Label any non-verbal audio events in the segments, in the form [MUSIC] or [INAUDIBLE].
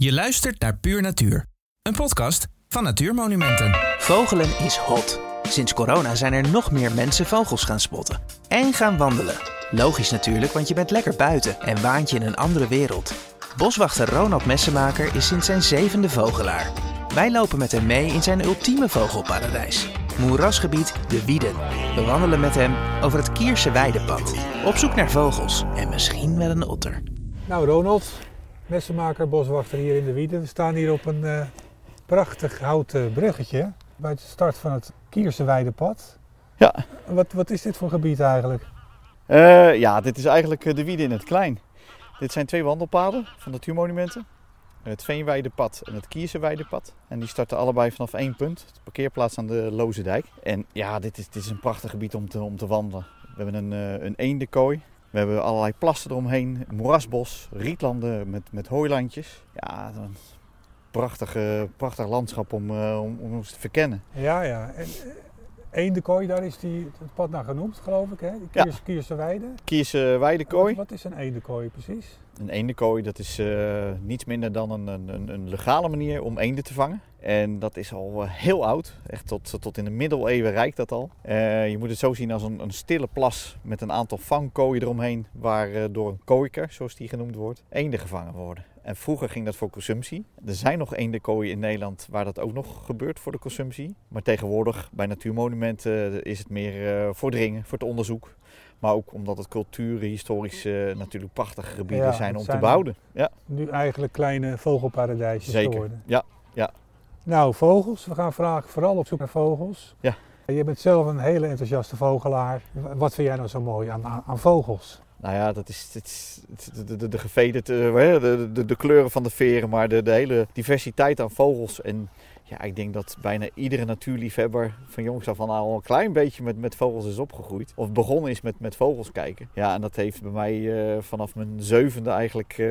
Je luistert naar Puur Natuur, een podcast van Natuurmonumenten. Vogelen is hot. Sinds corona zijn er nog meer mensen vogels gaan spotten. En gaan wandelen. Logisch natuurlijk, want je bent lekker buiten en waant je in een andere wereld. Boswachter Ronald Messenmaker is sinds zijn zevende vogelaar. Wij lopen met hem mee in zijn ultieme vogelparadijs. Moerasgebied De Wieden. We wandelen met hem over het Kierse Weidepad. Op zoek naar vogels en misschien wel een otter. Nou, Ronald, messenmaker, boswachter hier in de Wieden. We staan hier op een eh, prachtig houten bruggetje bij de start van het Kierse Weidepad. Ja. Wat, wat is dit voor gebied eigenlijk? Eh, ja, dit is eigenlijk eh, de Wiede in het klein. Dit zijn twee wandelpaden van natuurmonumenten. Het Veenweidepad en het Kierseweidepad. En die starten allebei vanaf één punt. De parkeerplaats aan de Lozendijk. En ja, dit is, dit is een prachtig gebied om te, om te wandelen. We hebben een, een eendenkooi. We hebben allerlei plassen eromheen. Een moerasbos, rietlanden met, met hooilandjes. Ja, een prachtig, eh, prachtig landschap om, eh, om, om eens te verkennen. Ja, ja. En, eh, Eendenkooi, daar is die, het pad naar genoemd, geloof ik, hè? De Ja. Kiers, Kierse Weide. Kierseweidekoooi. Wat, wat is een eendenkooi precies? Een eendenkooi, dat is eh, niets minder dan een, een- een legale manier om eenden te vangen. En dat is al eh, heel oud, echt tot, tot in de middeleeuwen reikt dat al. Eh, je moet het zo zien als een, een stille plas met een aantal vangkooien eromheen, waar eh, door een kooiker, zoals die genoemd wordt, eenden gevangen worden. En vroeger ging dat voor consumptie. Er zijn nog eendenkooien in Nederland waar dat ook nog gebeurt voor de consumptie. Maar tegenwoordig bij natuurmonumenten is het meer eh, voor dringen, voor het onderzoek. Maar ook omdat het culturen, historisch eh, natuurlijk prachtige gebieden Ja, zijn om zijn- te behouden. Ja, Nu eigenlijk kleine vogelparadijsjes zeker. geworden. Ja, ja. Nou, vogels. We gaan vandaag vooral op zoek naar vogels. Ja. Je bent zelf een hele enthousiaste vogelaar. Wat vind jij nou zo mooi aan, aan, vogels? Nou ja, dat is, de, de, de gevederd, eh, hè, de, de, de kleuren van de veren, maar de, de hele diversiteit aan vogels. En ja, ik denk dat bijna iedere natuurliefhebber van jongs af aan al een klein beetje met, met vogels is opgegroeid. Of begonnen is met, met vogels kijken. Ja, en dat heeft bij mij eh, vanaf mijn zevende eigenlijk eh,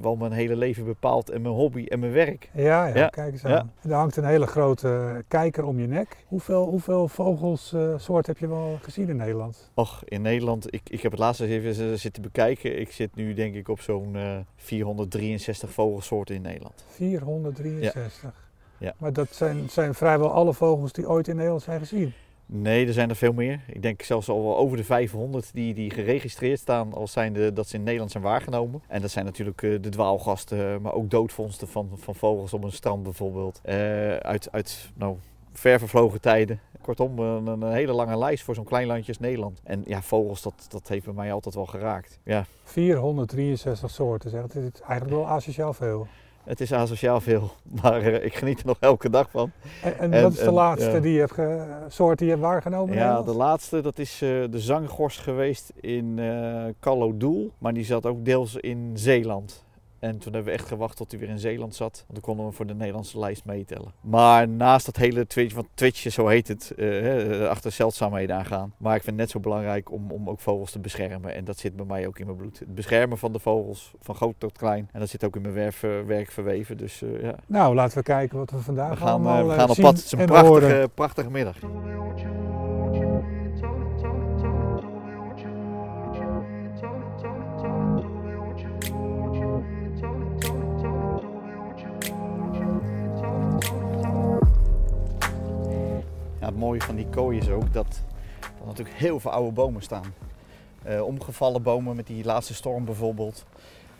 wel mijn hele leven bepaald. En mijn hobby en mijn werk. Ja, ja, Ja, kijk eens ja. aan. Er hangt een hele grote kijker om je nek. Hoeveel, hoeveel vogelssoorten heb je wel gezien in Nederland? Och, in Nederland, ik, ik heb het laatst even zitten bekijken. Ik zit nu denk ik op zo'n eh, 463 vogelsoorten in Nederland. 463. Ja. Maar dat zijn, zijn vrijwel alle vogels die ooit in Nederland zijn gezien. Nee, er zijn er veel meer. Ik denk zelfs al wel over de 500 die, die geregistreerd staan als zijnde dat ze in Nederland zijn waargenomen. En dat zijn natuurlijk eh, de dwaalgasten, maar ook doodvondsten van, van vogels op een strand bijvoorbeeld. Eh, uit uit nou, ver vervlogen tijden. Kortom, een, een hele lange lijst voor zo'n klein landje als Nederland. En ja, vogels, dat, dat heeft bij mij altijd wel geraakt. Ja, 463 soorten, zeg. Dat is eigenlijk wel asociaal veel. Het is asociaal veel, [LAUGHS] maar eh, ik geniet er nog elke dag van. En, en En- wat is de en, laatste die je hebt soort die je hebt waargenomen Ja, Nederland? de laatste dat is eh, de zanggorst geweest in eh Callodoel. Maar die zat ook deels in Zeeland. En toen hebben we echt gewacht tot hij weer in Zeeland zat. Want dan konden we voor de Nederlandse lijst meetellen. Maar naast dat hele Twitch, want Twitch, zo heet het, hè, achter zeldzaamheden aangaan. Maar ik vind het net zo belangrijk om, om ook vogels te beschermen. En dat zit bij mij ook in mijn bloed. Het beschermen van de vogels, van groot tot klein. En dat zit ook in mijn werf, eh, werk verweven. Dus ja, Nou, laten we kijken wat we vandaag we gaan, we gaan op pad. Het is een en prachtige, prachtige middag. Het mooie van die kooi is ook dat er natuurlijk heel veel oude bomen staan. Eh, omgevallen bomen met die laatste storm bijvoorbeeld.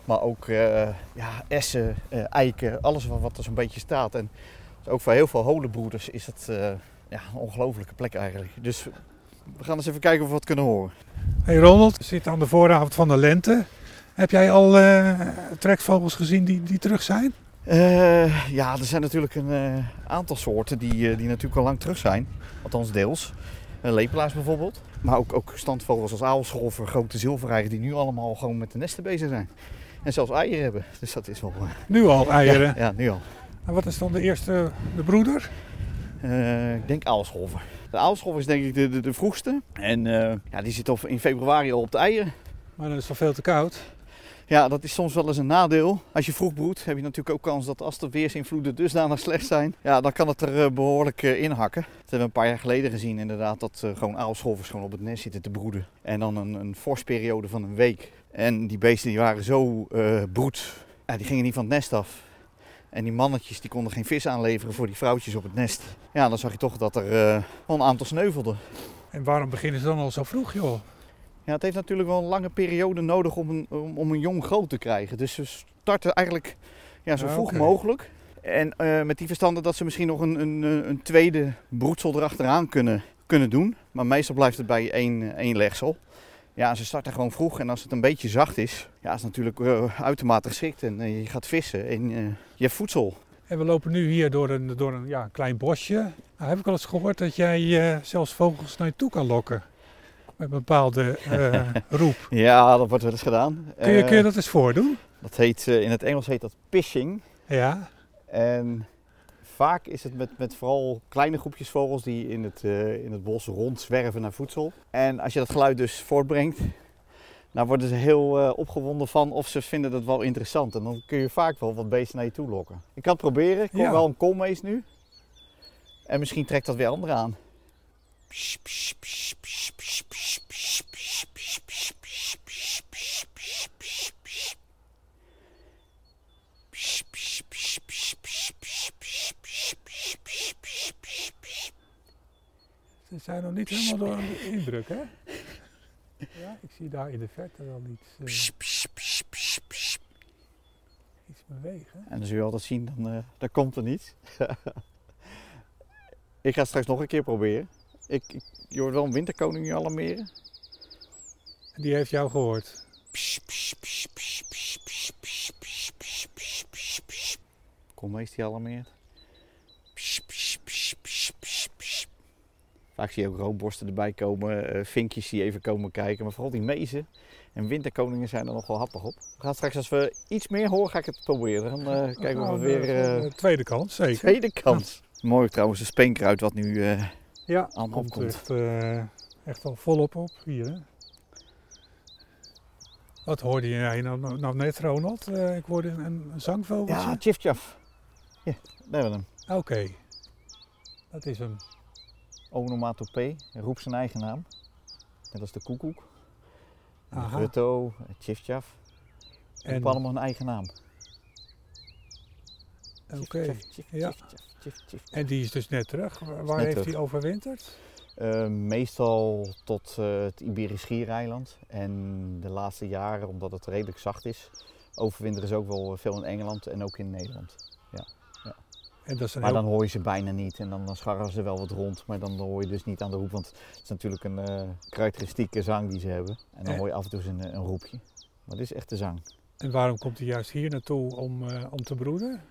Maar ook eh, ja, essen, eh, eiken, alles wat, wat er zo'n beetje staat. En dus ook voor heel veel holenbroeders is het ja, een ongelofelijke plek eigenlijk. Dus we gaan eens even kijken of we wat kunnen horen. Hey Ronald, we zitten aan de vooravond van de lente. Heb jij al trekvogels gezien die, die terug zijn? Ja, er zijn natuurlijk een aantal soorten die, die natuurlijk al lang terug zijn. Althans deels. Uh, lepelaars bijvoorbeeld. Maar ook, ook standvogels als aalscholver, grote zilvereieren die nu allemaal gewoon met de nesten bezig zijn. En zelfs eieren hebben. Dus dat is wel... eh, Nu al eieren. Ja, ja, nu al. En wat is dan de eerste, de broeder? Eh, ik denk aalscholver. De aalscholver is denk ik de, de, de vroegste. En eh, ja, die zit al in februari al op de eieren. Maar dan is het wel veel te koud. Ja, dat is soms wel eens een nadeel. Als je vroeg broedt, heb je natuurlijk ook kans dat als de weersinvloeden dusdanig slecht zijn, ja, dan kan het er eh, behoorlijk eh, inhakken. Dat hebben een paar jaar geleden gezien inderdaad, dat eh, gewoon aalscholvers gewoon op het nest zitten te broeden. En dan een, een vorstperiode van een week. En die beesten die waren zo broed, ja, die gingen niet van het nest af. En die mannetjes die konden geen vis aanleveren voor die vrouwtjes op het nest. Ja, dan zag je toch dat er wel een aantal sneuvelden. En waarom beginnen ze dan al zo vroeg, joh? Ja, het heeft natuurlijk wel een lange periode nodig om een, om, om een jong groot te krijgen. Dus ze starten eigenlijk ja, zo Ah, vroeg mogelijk. En eh, met die verstande dat ze misschien nog een, een, een tweede broedsel erachteraan kunnen, kunnen doen. Maar meestal blijft het bij één, één legsel. Ja, ze starten gewoon vroeg en als het een beetje zacht is, ja, is het natuurlijk eh, uitermate geschikt. En eh, je gaat vissen en je hebt voedsel. En we lopen nu hier door een, door een ja, klein bosje. Nou, heb ik al eens gehoord dat jij zelfs vogels naar je toe kan lokken. Met een bepaalde eh, [LAUGHS] roep. Ja, dat wordt wel eens gedaan. Kun je, kun je Eh, dat eens voordoen? dat heet, eh, in het Engels heet dat pishing. Ja. En vaak is het met, met vooral kleine groepjes vogels die in het, in het bos rondzwerven naar voedsel. En als je dat geluid dus voortbrengt, dan worden ze heel opgewonden van of ze vinden dat wel interessant. En dan kun je vaak wel wat beesten naar je toe lokken. Ik kan het proberen, ik Ja. wel een koolmees nu. En misschien trekt dat weer anderen aan. Ze zijn nog niet helemaal door aan de indruk, hè? Ja, ik zie daar in de verte wel iets, eh, iets bewegen. En dan zul je altijd zien, dan, eh dan komt er niets. [LAUGHS] ik ga het straks nog een keer proberen. Ik, ik, je hoort wel een winterkoning nu alarmeren. En die heeft jou gehoord. Kom eens die alarmeert. Vaak zie je ook roodborsten erbij komen, eh, vinkjes die even komen kijken. Maar vooral die mezen en winterkoningen zijn er nog wel happig op. We gaan straks, als we iets meer horen, ga ik het proberen. Dan eh, kijken we Nou, weer de- eh, de tweede kant, zeker. tweede kans. Mooi trouwens, de speenkruid wat nu... eh, Ja, Allemaal komt komt. echt, eh, echt al volop op hier. Hè? Wat hoorde je nou, nou, nou net, Ronald? Eh, ik hoorde een, een zangvogeltje. ja, tjiftjaf. Ja, daar hebben we hem. Oké, dat is hem. Onomatopee, roept zijn eigen naam. Net als de koekoek. Aha. Rutto, tjiftjaf. En- hebben allemaal een eigen naam. Oké, ja. Tjif, tjif, tjif. En die is dus net terug. Waar net heeft terug. hij overwinterd? Eh, meestal tot eh, het Iberisch Schiereiland. En de laatste jaren, omdat het redelijk zacht is, overwinteren ze ook wel veel in Engeland en ook in Nederland. En dat is een Maar heel... dan hoor je ze bijna niet en dan, dan scharren ze wel wat rond. Maar dan hoor je dus niet aan de roep, want het is natuurlijk een eh, karakteristieke zang die ze hebben. En dan Eh. hoor je af en toe een, een roepje. Maar dit is echt de zang. En waarom komt hij juist hier naartoe om, eh, om te broeden?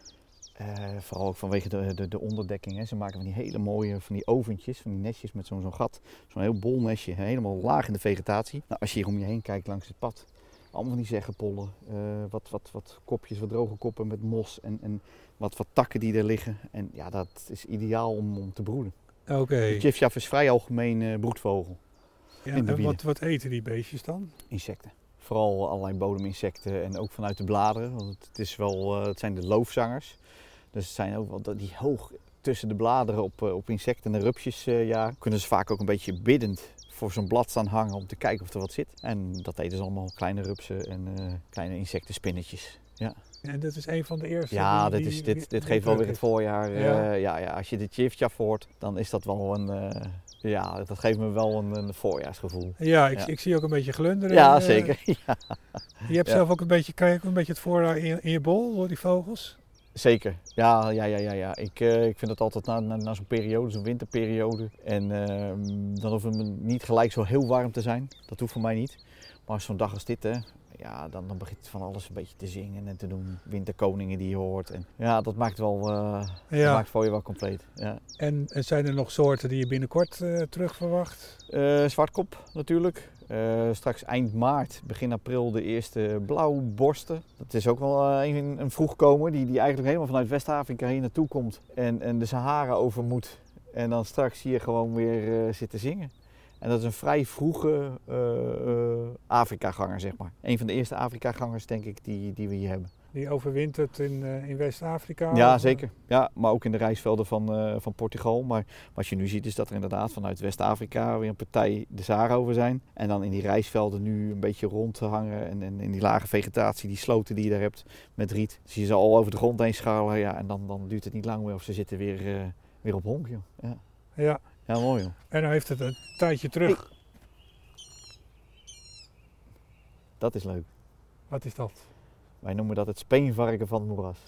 Eh, vooral ook vanwege de, de, de onderdekking. Hè. Ze maken van die hele mooie van die oventjes, van die nestjes met zo'n zo'n gat. Zo'n heel bol nestje, helemaal laag in de vegetatie. Nou, als je hier om je heen kijkt langs het pad, allemaal van die zeggenpollen. eh, wat, wat, wat kopjes, wat droge koppen met mos en, en wat, wat takken die er liggen. En ja, dat is ideaal om, om te broeden. Oké. De Tjifjaf is vrij algemeen eh, broedvogel. Ja, en wat, wat eten die beestjes dan? Insecten. Vooral allerlei bodeminsecten en ook vanuit de bladeren. Want het, is wel, het zijn de loofzangers. Dus het zijn ook wel die hoog tussen de bladeren op, eh, op insecten en rupsjes eh, ja, kunnen ze vaak ook een beetje biddend voor zo'n blad staan hangen om te kijken of er wat zit. En dat eten ze allemaal kleine rupsen en eh, kleine insectenspinnetjes. Ja, En dat is een van de eerste. ja die- dit, is, dit, dit die geeft wel weer het voorjaar. Ja. ja. Ja, als je de chifjaf hoort, dan is dat wel een... ja, dat geeft me wel een, een voorjaarsgevoel. Ja, ik, Ja. ik zie ook een beetje glunderen. Ja, zeker. [LAUGHS] Ja. Je hebt zelf ook een beetje, krijg je ook een beetje het voorjaar in, in je bol door die vogels. Zeker, ja, ja, ja, ja. ja. Ik, eh, ik vind het altijd na, na, na zo'n periode, zo'n winterperiode. En ehm, dan hoeft het niet gelijk zo heel warm te zijn. Dat hoeft voor mij niet. Maar zo'n dag als dit, hè, ja, dan, dan begint van alles een beetje te zingen en te doen. Winterkoningen die je hoort. En ja, dat maakt wel, eh dat maakt voor je wel compleet. Ja. En, en zijn er nog soorten die je binnenkort eh, terug verwacht? Eh, zwartkop natuurlijk. Straks eind maart, begin april de eerste blauwborsten. Dat is ook wel een, een vroegkomer die, die eigenlijk helemaal vanuit West-Afrika hier naartoe komt. En, en de Sahara over moet. En dan straks hier gewoon weer zitten zingen. En dat is een vrij vroege eh, Afrika-ganger, zeg maar. Een van de eerste Afrika-gangers, denk ik, die, die we hier hebben. Die overwintert in, eh, in West-Afrika? Ja, of- zeker. Ja, maar ook in de rijstvelden van, van Portugal. Maar wat je nu ziet is dat er inderdaad vanuit West-Afrika weer een partij de Sahara over zijn. En dan in die rijstvelden nu een beetje rond te hangen. En, en in die lage vegetatie, die sloten die je daar hebt met riet. Zie je ze al over de grond heen schalen. Ja, en dan, dan duurt het niet lang meer of ze zitten weer, weer op honk. Joh. Ja. Ja, ja, mooi joh. en dan heeft het een tijdje terug. Dat is leuk. Wat is dat? Wij noemen dat het speenvarken van het moeras.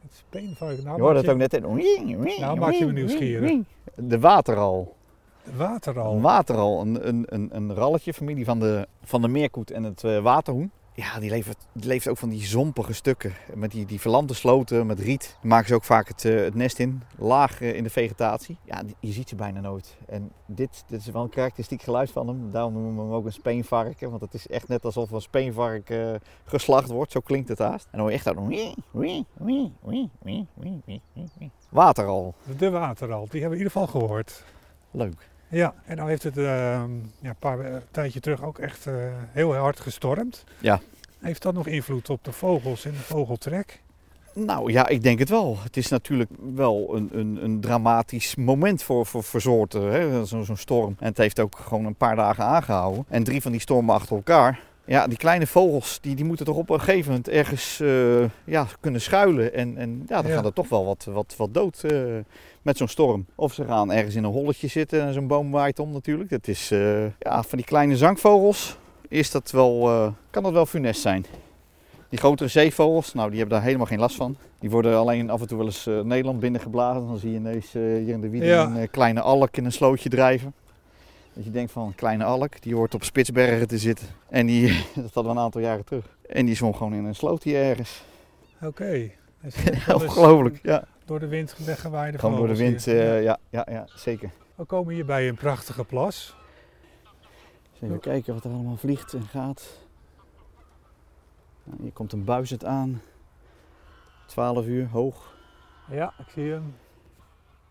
Het speenvark. Nou, Je hoorde maak het ook net in. Nou, maak je me nieuwsgierig. De wateral. Wateral. Een wateral, een, een, een, een ralletje, familie van de, van de meerkoet en het eh, waterhoen. Ja, die leeft, die leeft ook van die zompige stukken. Met die, die verlampte sloten, met riet. Daar maken ze ook vaak het, eh, het nest in. Laag eh, in de vegetatie. Ja, je ziet ze bijna nooit. En dit, dit is wel een karakteristiek geluid van hem. Daarom noemen we hem ook een speenvarken. Want het is echt net alsof een speenvark eh, geslacht wordt. Zo klinkt het haast. En dan hoor je echt dat... Wateral. De wateral. Die hebben we in ieder geval gehoord. Leuk. Ja, en dan heeft het eh, ja, een paar eh, tijdje terug ook echt eh, heel hard gestormd. Ja. Heeft dat nog invloed op de vogels en de vogeltrek? Nou ja, ik denk het wel. Het is natuurlijk wel een, een, een dramatisch moment voor, voor, voor soorten? Zo- zo'n storm. En het heeft ook gewoon een paar dagen aangehouden. En drie van die stormen achter elkaar. Ja, die kleine vogels die, die moeten toch op een gegeven moment ergens eh, ja, kunnen schuilen. En, en ja, dan Ja. gaat er toch wel wat, wat, wat dood met zo'n storm. Of ze gaan ergens in een holletje zitten en zo'n boom waait om natuurlijk. Dat is, eh, ja, van die kleine zangvogels is dat wel, eh, kan dat wel funest zijn. Die grotere zeevogels, nou die hebben daar helemaal geen last van. Die worden alleen af en toe wel eens eh, Nederland binnengeblazen. Dan zie je ineens hier in de wieden Ja. een kleine alk in een slootje drijven. Dat je denkt van een kleine alk, die hoort op Spitsbergen te zitten. En die, [LAUGHS] dat hadden we een aantal jaren terug. En die zwom gewoon in een sloot hier ergens. Oké. Dus [LAUGHS] Ongelooflijk, ja. Door de wind weggewaaide Gewoon door de wind, eh, ja, ja, ja, zeker. We komen hier bij een prachtige plas. Even kijken wat er allemaal vliegt en gaat. Nou, hier komt een buizerd aan. 12 uur, hoog. Ja, ik zie hem.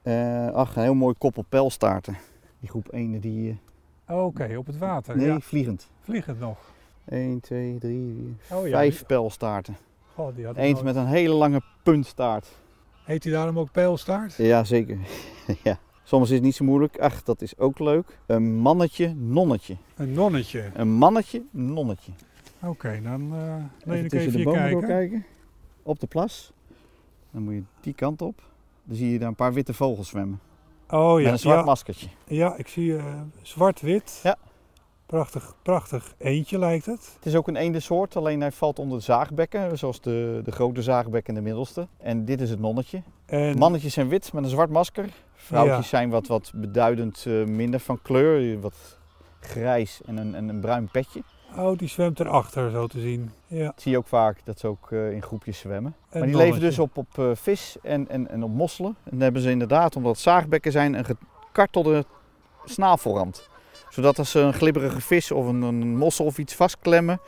Eh, ach, een heel mooi koppel pijlstaarten. Die groep 1 die... eh, Oké, op het water. nee, Ja, vliegend. vliegend nog. 1, 2, 3, 4, Oh ja, 5 die- pijlstaarten. God, die had ik Eentje nooit. met een hele lange puntstaart. Heet hij daarom ook pijlstaart? Ja, zeker. [LAUGHS] ja. Soms is het niet zo moeilijk. Ach, dat is ook leuk. Een mannetje, nonnetje. Een nonnetje. Een mannetje, nonnetje. Oké, dan eh leen ik even de bomen kijken. doorkijken. Op de plas. Dan moet je die kant op. Dan zie je daar een paar witte vogels zwemmen. Oh met ja, een zwart ja, maskertje. ja, ik zie eh, zwart-wit. Ja. Prachtig, prachtig eentje lijkt het. Het is ook een eendensoort, alleen hij valt onder de zaagbekken. Zoals de, de grote zaagbek en de middelste. En dit is het nonnetje. En, Mannetjes zijn wit met een zwart masker. Vrouwtjes Ja. zijn wat, wat beduidend eh, minder van kleur. Wat grijs en een, en een bruin petje. Oh, die zwemt erachter, zo te zien. Ja. Dat zie je ook vaak, dat ze ook eh, in groepjes zwemmen. Een maar die leven dus op, op eh, vis en, en, en op mosselen. En dan hebben ze inderdaad, omdat zaagbekken zijn, een gekartelde snavelrand. Zodat als ze een glibberige vis of een, een mossel of iets vastklemmen,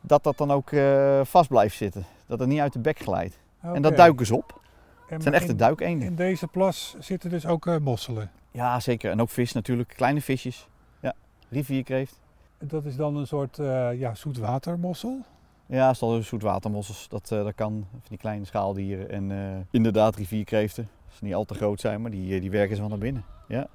dat dat dan ook eh, vast blijft zitten. Dat het niet uit de bek glijdt. En dat duiken ze op. En Het zijn echte duikeenden. In deze plas zitten dus ook eh, mosselen. Ja, zeker. En ook vis natuurlijk. Kleine visjes. Ja, rivierkreeft. Dat is dan een soort eh, ja, zoetwatermossel. Ja, stel zoetwatermossels. Dat, dat kan. Van die kleine schaaldieren. En inderdaad rivierkreeften. Als ze niet al te groot zijn, maar die, die werken ze wel naar binnen. Ja.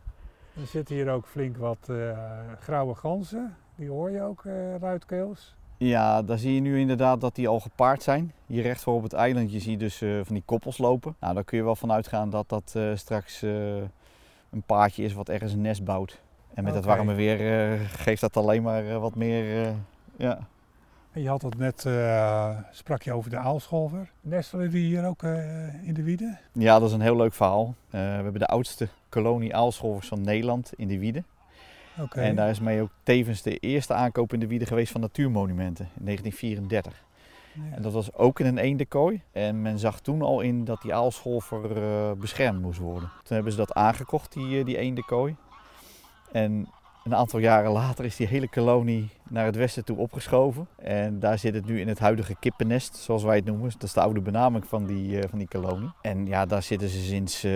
Er zitten hier ook flink wat eh, grauwe ganzen. Die hoor je ook, eh ruitkeels. Ja, daar zie je nu inderdaad dat die al gepaard zijn. Hier recht voor op het eilandje zie je dus eh, van die koppels lopen. Nou, daar kun je wel van uitgaan dat dat straks een paardje is wat ergens een nest bouwt. En met Oké. warme weer geeft dat alleen maar wat meer... ja. Je had het net, eh, sprak je over de aalscholver. Nestelen die hier ook eh, in de wieden? ja, dat is een heel leuk verhaal. Eh, we hebben de oudste kolonie aalscholvers van Nederland in de Wieden. Oké. En daar is mee ook tevens de eerste aankoop in de Wieden geweest van natuurmonumenten in 1934. Ja. En dat was ook in een eendenkooi. En men zag toen al in dat die aalscholver beschermd moest worden. Toen hebben ze dat aangekocht, die, die eendenkooi. En een aantal jaren later is die hele kolonie naar het westen toe opgeschoven. En daar zit het nu in het huidige kippennest, zoals wij het noemen. Dat is de oude benaming van die, eh, van die kolonie. En ja, daar zitten ze sinds eh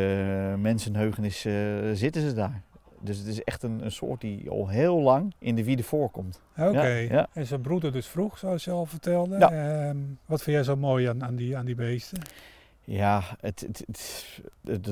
mensenheugenis eh, zitten ze daar. Dus het is echt een, een soort die al heel lang in de wieden voorkomt. Oké. Ja, ja. En ze broeden dus vroeg, zoals je al vertelde. Ja. Ehm, wat vind jij zo mooi aan, aan, die, aan die beesten? Ja, het, het,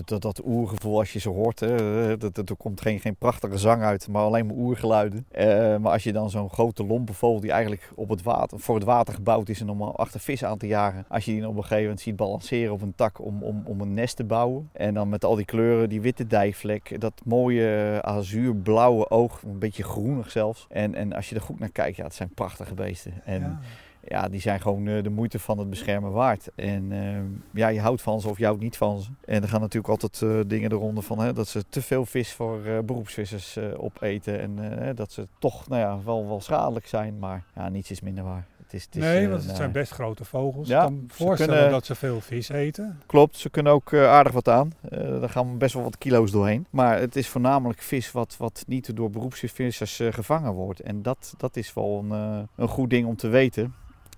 dat, dat, oergevoel als je ze hoort, hè, dat, dat, er komt geen, geen prachtige zang uit, maar alleen maar oergeluiden. Eh, maar als je dan zo'n grote lompe vogel die eigenlijk op het water, voor het water gebouwd is en om achter vis aan te jagen, als je die op een gegeven moment ziet balanceren op een tak om, om, om een nest te bouwen. En dan met al die kleuren, die witte dijvlek, dat mooie azuurblauwe oog, een beetje groenig zelfs. En, en als je er goed naar kijkt, ja, het zijn prachtige beesten. En. Ja, die zijn gewoon eh, de moeite van het beschermen waard. En eh, ja, je houdt van ze of je houdt niet van ze. En er gaan natuurlijk altijd eh, dingen eronder van hè, dat ze te veel vis voor eh, beroepsvissers opeten. En dat ze toch nou ja, wel, wel schadelijk zijn, maar ja, niets is minder waar. Het is, het is, nee, want het nou, zijn best grote vogels. Ja, ik kan me voorstellen kunnen- dat ze veel vis eten. Klopt, ze kunnen ook aardig wat aan. Daar gaan best wel wat kilo's doorheen. Maar het is voornamelijk vis wat, wat niet door beroepsvissers gevangen wordt. En dat, dat is wel een, een goed ding om te weten.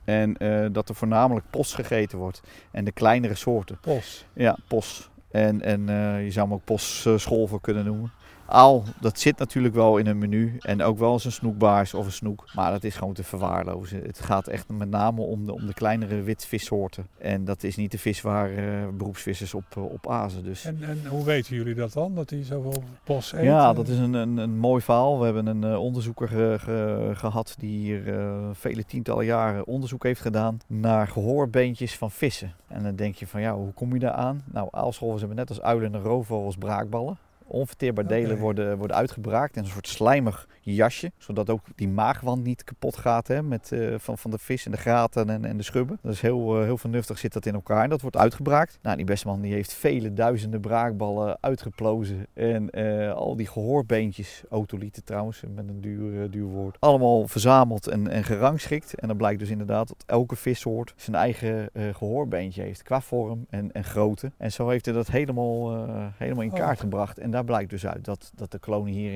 En eh, dat er voornamelijk pos gegeten wordt. En de kleinere soorten. Pos. Ja, pos. En, en eh, je zou hem ook posscholver kunnen noemen. Aal, dat zit natuurlijk wel in een menu. En ook wel eens een snoekbaars of een snoek. Maar dat is gewoon te verwaarlozen. Het gaat echt met name om de, om de kleinere witvissoorten. En dat is niet de vis waar eh, beroepsvissers op, eh, op azen. Dus. En, en hoe weten jullie dat dan, dat die zoveel pos eten? Ja, dat is een, een, een mooi verhaal. We hebben een eh, onderzoeker ge- ge- gehad die hier eh, vele tientallen jaren onderzoek heeft gedaan naar gehoorbeentjes van vissen. En dan denk je van ja, hoe kom je daar aan? Nou, aalscholvers hebben net als uilen en roofvogels braakballen. Onverteerbaar delen worden, worden uitgebraakt in een soort slijmig jasje. Zodat ook die maagwand niet kapot gaat hè, met, eh, van, van de vis en de graten en, en de schubben. Dat is heel, eh, heel vernuftig zit dat in elkaar. En dat wordt uitgebraakt. Nou, die beste man die heeft vele duizenden braakballen uitgeplozen. En eh, al die gehoorbeentjes, otolieten trouwens, met een duur, duur woord. Allemaal verzameld en, en gerangschikt. En dan blijkt dus inderdaad dat elke vissoort zijn eigen eh, gehoorbeentje heeft. Qua vorm en, en grootte. En zo heeft hij dat helemaal, helemaal in Oh. kaart gebracht. En daar blijkt dus uit dat, dat de klonen hier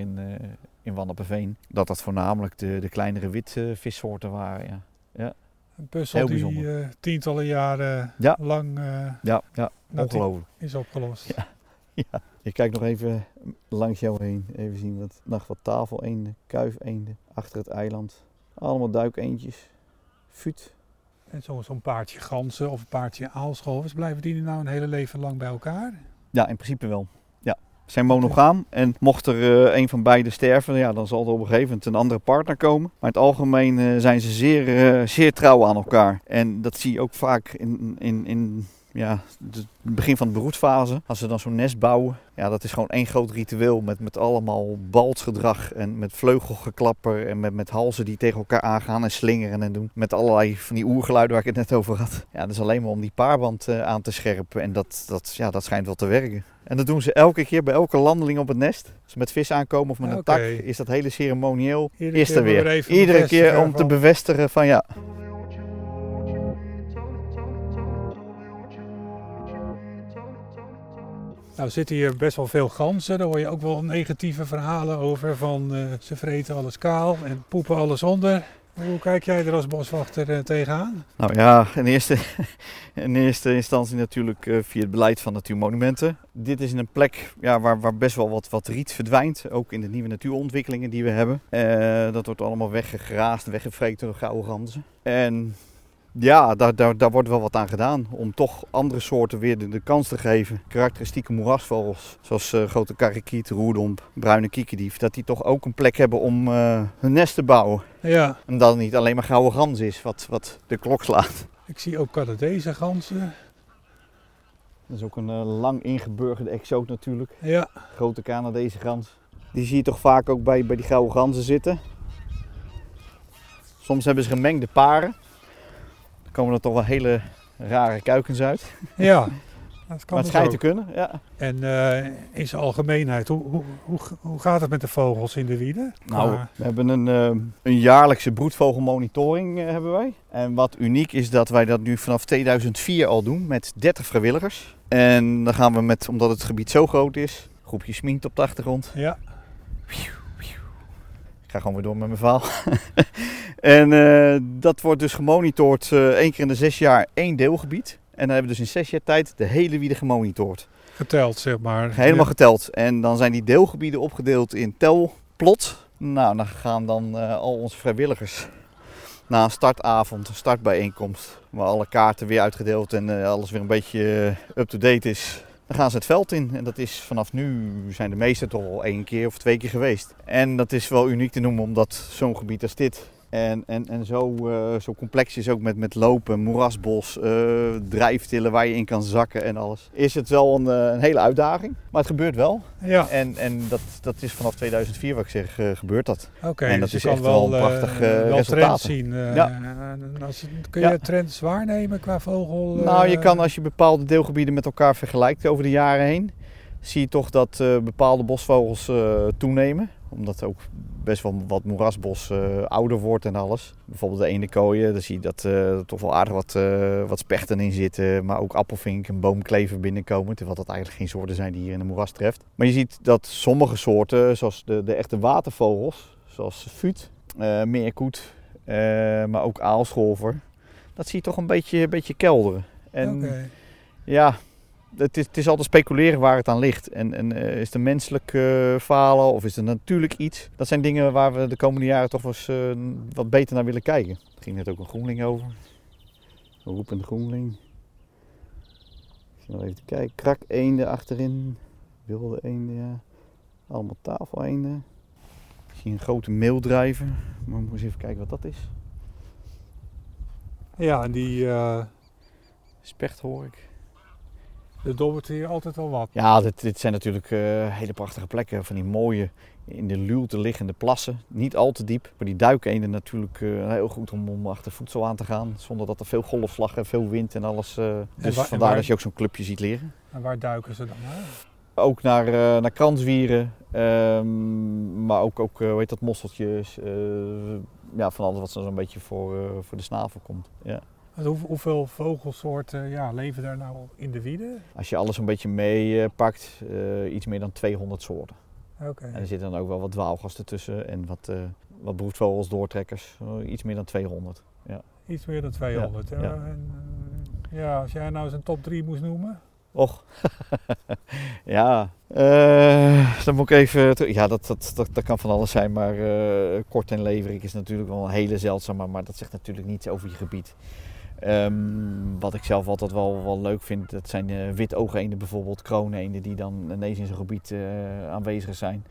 in, eh Wanneperveen, dat dat voornamelijk de, de kleinere witvissoorten waren. Ja, Een puzzel Heel die eh, tientallen jaren Ja. lang eh, ja, ja ongelooflijk. is opgelost. Ja. [LAUGHS] Ja. Je kijkt nog even langs jou heen. Even zien wat, nog wat tafeleenden, kuifeenden achter het eiland. Allemaal duikeendjes. Fuut. En zo- zo'n paardje ganzen of een paardje aalscholvers, blijven die nou een hele leven lang bij elkaar? Ja, in principe wel. Zijn monogaam en mocht er eh, een van beiden sterven, ja, dan zal er op een gegeven moment een andere partner komen. Maar in het algemeen eh, zijn ze zeer, eh, zeer trouw aan elkaar. En dat zie je ook vaak in, in, in ja, het begin van de broedfase. Als ze dan zo'n nest bouwen, ja, dat is gewoon één groot ritueel met, met allemaal balsgedrag en met vleugelgeklapper en met, met halzen die tegen elkaar aangaan en slingeren en doen. Met allerlei van die oergeluiden waar ik het net over had. Ja, dat is alleen maar om die paarband eh, aan te scherpen en dat, dat, ja, dat schijnt wel te werken. En dat doen ze elke keer bij elke landeling op het nest. Als ze met vis aankomen of met een tak, is dat hele ceremonieel. Iedere Is er weer. Iedere keer om te bevestigen van ja, Nou zitten hier best wel veel ganzen, daar hoor je ook wel negatieve verhalen over van eh, ze vreten alles kaal en poepen alles onder. Hoe kijk jij er als boswachter eh, tegenaan? Nou ja, in eerste, [LAUGHS] in eerste instantie natuurlijk eh, via het beleid van Natuurmonumenten. Dit is een plek ja, waar, waar best wel wat, wat riet verdwijnt, ook in de nieuwe natuurontwikkelingen die we hebben. Dat wordt allemaal weggegraasd, weggevreten door gouden ganzen. En ja, daar, daar, daar wordt wel wat aan gedaan om toch andere soorten weer de, de kans te geven. Karakteristieke moerasvogels, zoals eh, grote karikiet, roerdomp, bruine kiekendief, dat die toch ook een plek hebben om eh, hun nest te bouwen. Ja, En dat het niet alleen maar gouden gans is wat, wat de klok slaat. ik zie ook Canadese ganzen. Dat is ook een eh, lang ingeburgerde exoot natuurlijk. Ja, Grote Canadese gans. Die zie je toch vaak ook bij, bij die gouden ganzen zitten. Soms hebben ze gemengde paren. Komen er toch wel hele rare kuikens uit. [LAUGHS] ja. Dat kan maar het dus schijnt te kunnen, ja. En eh, in zijn algemeenheid, hoe, hoe, hoe, hoe gaat het met de vogels in de wieden? Nou, we hebben een, eh, een jaarlijkse broedvogelmonitoring eh, hebben wij. En wat uniek is dat wij dat nu vanaf 2004 al doen met 30 vrijwilligers. En dan gaan we met, omdat het gebied zo groot is, groepje sminkt op de achtergrond. ja, Ik ga gewoon weer door met mijn verhaal. [LAUGHS] en eh, dat wordt dus gemonitord eh één keer in de zes jaar één deelgebied. En dan hebben we dus in zes jaar tijd de hele wiede gemonitord. Geteld, zeg maar. Helemaal geteld. En dan zijn die deelgebieden opgedeeld in telplot. Nou, dan gaan dan uh, al onze vrijwilligers na een startavond, een startbijeenkomst, waar alle kaarten weer uitgedeeld en alles weer een beetje up-to-date is. Dan gaan ze het veld in. En dat is vanaf nu zijn de meeste toch al één keer of twee keer geweest. En dat is wel uniek te noemen, omdat zo'n gebied als dit en, en, en zo, uh, zo complex is ook met, met lopen, moerasbos, uh, drijftillen waar je in kan zakken en alles. Is het wel een, uh, een hele uitdaging, maar het gebeurt wel. Ja. En, en dat, dat is vanaf 2004 wat ik zeg, gebeurt dat. Oké, okay, en dat dus is echt wel een prachtig wel resultaat. zien. ja. Als, kun je Ja. trends waarnemen qua vogel? Nou, je kan als je bepaalde deelgebieden met elkaar vergelijkt over de jaren heen, zie je toch dat eh, bepaalde bosvogels eh, toenemen. Omdat ook best wel wat moerasbos eh, ouder wordt en alles. Bijvoorbeeld de ene kooien, daar zie je dat er toch wel aardig wat, eh, wat spechten in zitten. Maar ook appelvink en boomklever binnenkomen. Terwijl dat eigenlijk geen soorten zijn die hier in de moeras treft. Maar je ziet dat sommige soorten, zoals de, de echte watervogels, zoals fuut, eh meerkoet, eh, maar ook aalscholver. Dat zie je toch een beetje, een beetje kelderen. En ja, het is, het is altijd speculeren waar het aan ligt. En, en eh, is het een menselijk eh, falen of is het natuurlijk iets? Dat zijn dingen waar we de komende jaren toch wel eens eh, wat beter naar willen kijken. Er ging net ook een groenling over. Een roepende groenling. Ik nog even te kijken. Krak eenden achterin. Wilde eenden, ja. Allemaal tafeleenden. Ik zie een grote meeldrijver. Maar we moeten eens even kijken wat dat is. Ja, en die, Specht hoor ik. Er dobbert hier altijd wel wat. Ja, dit, dit zijn natuurlijk eh, hele prachtige plekken. Van die mooie, in de luwte liggende plassen. Niet al te diep. Maar die duikeenden natuurlijk eh, heel goed om, om achter voedsel aan te gaan. Zonder dat er veel golfvlaggen, veel wind en alles. eh, dus waar- en vandaar waar- dat je ook zo'n clubje ziet liggen. En waar duiken ze dan? Ook naar, naar kranswieren. ehm, maar ook, ook hoe heet dat, mosseltjes. ja, van alles wat zo'n beetje voor, voor de snavel komt. Ja. Hoeveel vogelsoorten ja, leven daar nou in de wieden? Als je alles een beetje meepakt, eh iets meer dan 200 soorten. Oké. En er zitten dan ook wel wat dwaalgasten tussen en wat, eh, wat broedvogels, doortrekkers. Eh, iets meer dan 200. Iets meer dan 200. Ja, Ja, ja. En, ja, als jij nou eens een top 3 moest noemen. Och, [LAUGHS] ja. dan moet ik even. Ja, dat, dat, dat, dat kan van alles zijn, maar kort en leverik is natuurlijk wel een hele zeldzame, maar dat zegt natuurlijk niets over je gebied. Ehm, wat ik zelf altijd wel, wel leuk vind, dat zijn uh, witoogenden bijvoorbeeld, krooneenden die dan ineens in zo'n gebied eh, aanwezig zijn.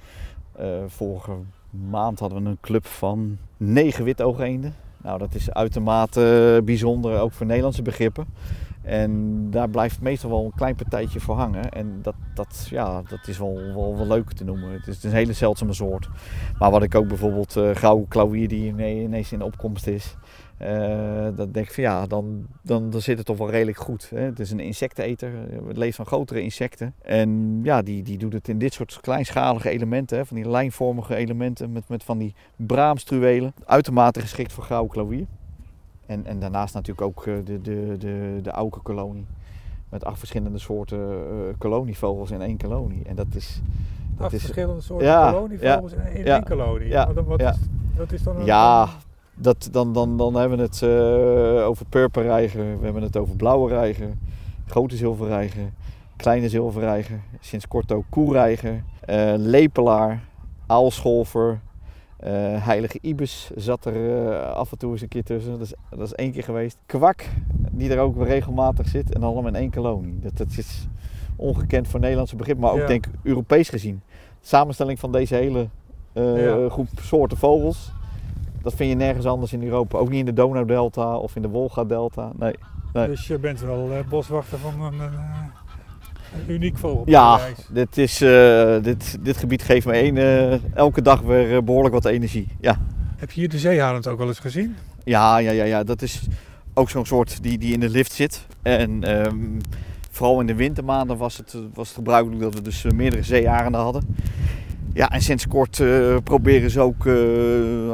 Eh, vorige maand hadden we een club van negen witoogenden. Nou, dat is uitermate eh, bijzonder, ook voor Nederlandse begrippen. En daar blijft meestal wel een klein partijtje voor hangen. En dat, dat, ja, dat is wel, wel, wel leuk te noemen. Het is een hele zeldzame soort. Maar wat ik ook bijvoorbeeld uh, klauwier die ine- ineens in opkomst is. eh, dan denk ik van ja, dan, dan, dan zit het toch wel redelijk goed. Hè? Het is een insecteneter, het leeft van grotere insecten. En ja, die, die doet het in dit soort kleinschalige elementen, hè? van die lijnvormige elementen met, met van die braamstruwelen. Uitermate geschikt voor grauwe klauwier. En, en daarnaast natuurlijk ook eh, de, de, de, de auke-kolonie. Met acht verschillende soorten eh, kolonievogels in één kolonie. En dat is... Dat Acht is verschillende soorten ja, kolonievogels in één ja, kolonie. ja, Wat, wat, ja. is, wat is dan een... Ja, dat, dan, dan, dan hebben we het eh, over purperreiger, we hebben het over blauwe reiger, grote zilverreiger, kleine zilverreiger, sinds kort ook koereiger, lepelaar, aalscholver, eh, heilige ibis zat er eh, af en toe eens een keer tussen, dat is, dat is één keer geweest. Kwak, die er ook regelmatig zit en allemaal in één kolonie. Dat, dat is ongekend voor Nederlandse begrip, maar ook Ja. denk Europees gezien. De samenstelling van deze hele eh, Ja. groep soorten vogels, dat vind je nergens anders in Europa. Ook niet in de Donau-delta of in de Wolga-delta. Nee. nee. Dus je bent wel boswachter van een, een uniek Ja, vogelparadijs. dit, is, eh, dit, dit gebied geeft me eh, elke dag weer eh, behoorlijk wat energie. Ja. Heb je hier de zeearend ook wel eens gezien? Ja, ja, ja, ja, dat is ook zo'n soort die, die in de lift zit. En ehm, vooral in de wintermaanden was het, was het gebruikelijk dat we dus meerdere zeearenden hadden. Ja, en sinds kort proberen ze ook